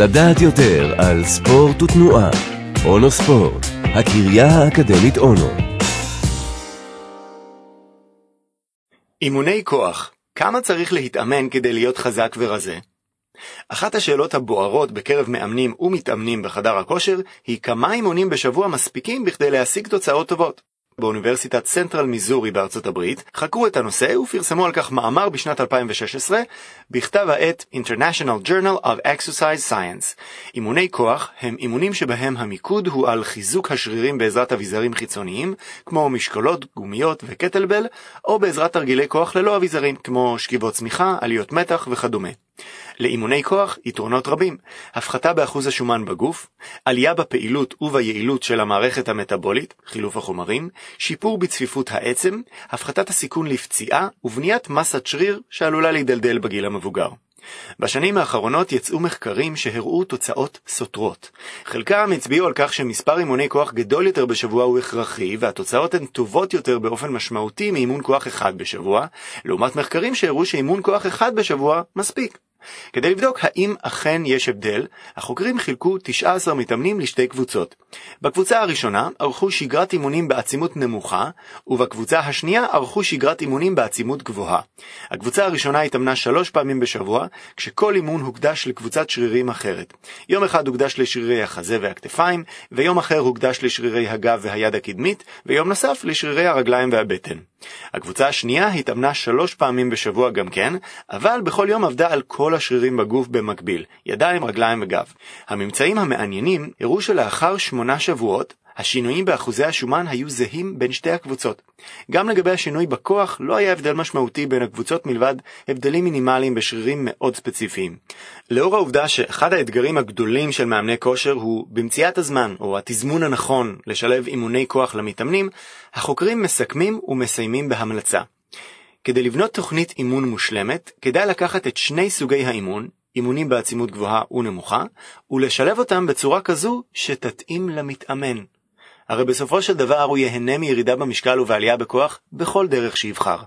לדעת יותר על ספורט ותנועה. אונו ספורט, הקריה האקדמית אונו. אימוני כוח, כמה צריך להתאמן כדי להיות חזק ורזה? אחת השאלות הבוערות בקרב מאמנים ומתאמנים בחדר הכושר היא כמה אימונים בשבוע מספיקים בכדי להשיג תוצאות טובות. באוניברסיטת סנטרל מיזורי בארצות הברית, חקרו את הנושא ופרסמו על כך מאמר בשנת 2016 בכתב העת International Journal of Exercise Science. אימוני כוח הם אימונים שבהם המיקוד הוא על חיזוק השרירים בעזרת אביזרים חיצוניים, כמו משקולות, גומיות וקטלבל, או בעזרת תרגילי כוח ללא אביזרים, כמו שכיבות צמיחה, עליות מתח וכדומה. לאימוני כוח יתרונות רבים, הפחתה באחוז השומן בגוף, עלייה בפעילות וביעילות של המערכת המטבולית, חילוף החומרים, שיפור בצפיפות העצם, הפחתת הסיכון לפציעה ובניית מסת שריר שעלולה להידלדל בגיל המבוגר. בשנים האחרונות יצאו מחקרים שהראו תוצאות סותרות. חלקם הצביעו על כך שמספר אימוני כוח גדול יותר בשבוע הוא הכרחי, והתוצאות הן טובות יותר באופן משמעותי מאימון כוח אחד בשבוע, לעומת מחקרים שהראו שאימון כוח אחד בשבוע מספיק. כדי לבדוק האם אכן יש הבדל, החוקרים חילקו 19 מתאמנים לשתי קבוצות. בקבוצה הראשונה ערכו שגרת אימונים בעצימות נמוכה, ובקבוצה השנייה ערכו שגרת אימונים בעצימות גבוהה. הקבוצה הראשונה התאמנה שלוש פעמים בשבוע, כשכל אימון הוקדש לקבוצת שרירים אחרת. יום אחד הוקדש לשרירי החזה והכתפיים, ויום אחר הוקדש לשרירי הגב והיד הקדמית, ויום נוסף לשרירי הרגליים והבטן. הקבוצה השנייה התאמנה שלוש פעמים בשבוע גם כן, אבל בכל יום עבדה על כל השרירים בגוף במקביל, ידיים, רגליים וגב. הממצאים המעניינים הראו שלאחר שמונה שבועות, השינויים באחוזי השומן היו זהים בין שתי הקבוצות. גם לגבי השינוי בכוח לא היה הבדל משמעותי בין הקבוצות מלבד הבדלים מינימליים בשרירים מאוד ספציפיים. לאור העובדה שאחד האתגרים הגדולים של מאמני כושר הוא במציאת הזמן או התזמון הנכון לשלב אימוני כוח למתאמנים, החוקרים מסכמים ומסיימים בהמלצה. כדי לבנות תוכנית אימון מושלמת, כדאי לקחת את שני סוגי האימון, אימונים בעצימות גבוהה ונמוכה, ולשלב אותם בצורה כזו שתתאים למתאמן. הרי בסופו של דבר הוא ייהנה מירידה במשקל ובעלייה בכוח בכל דרך שיבחר.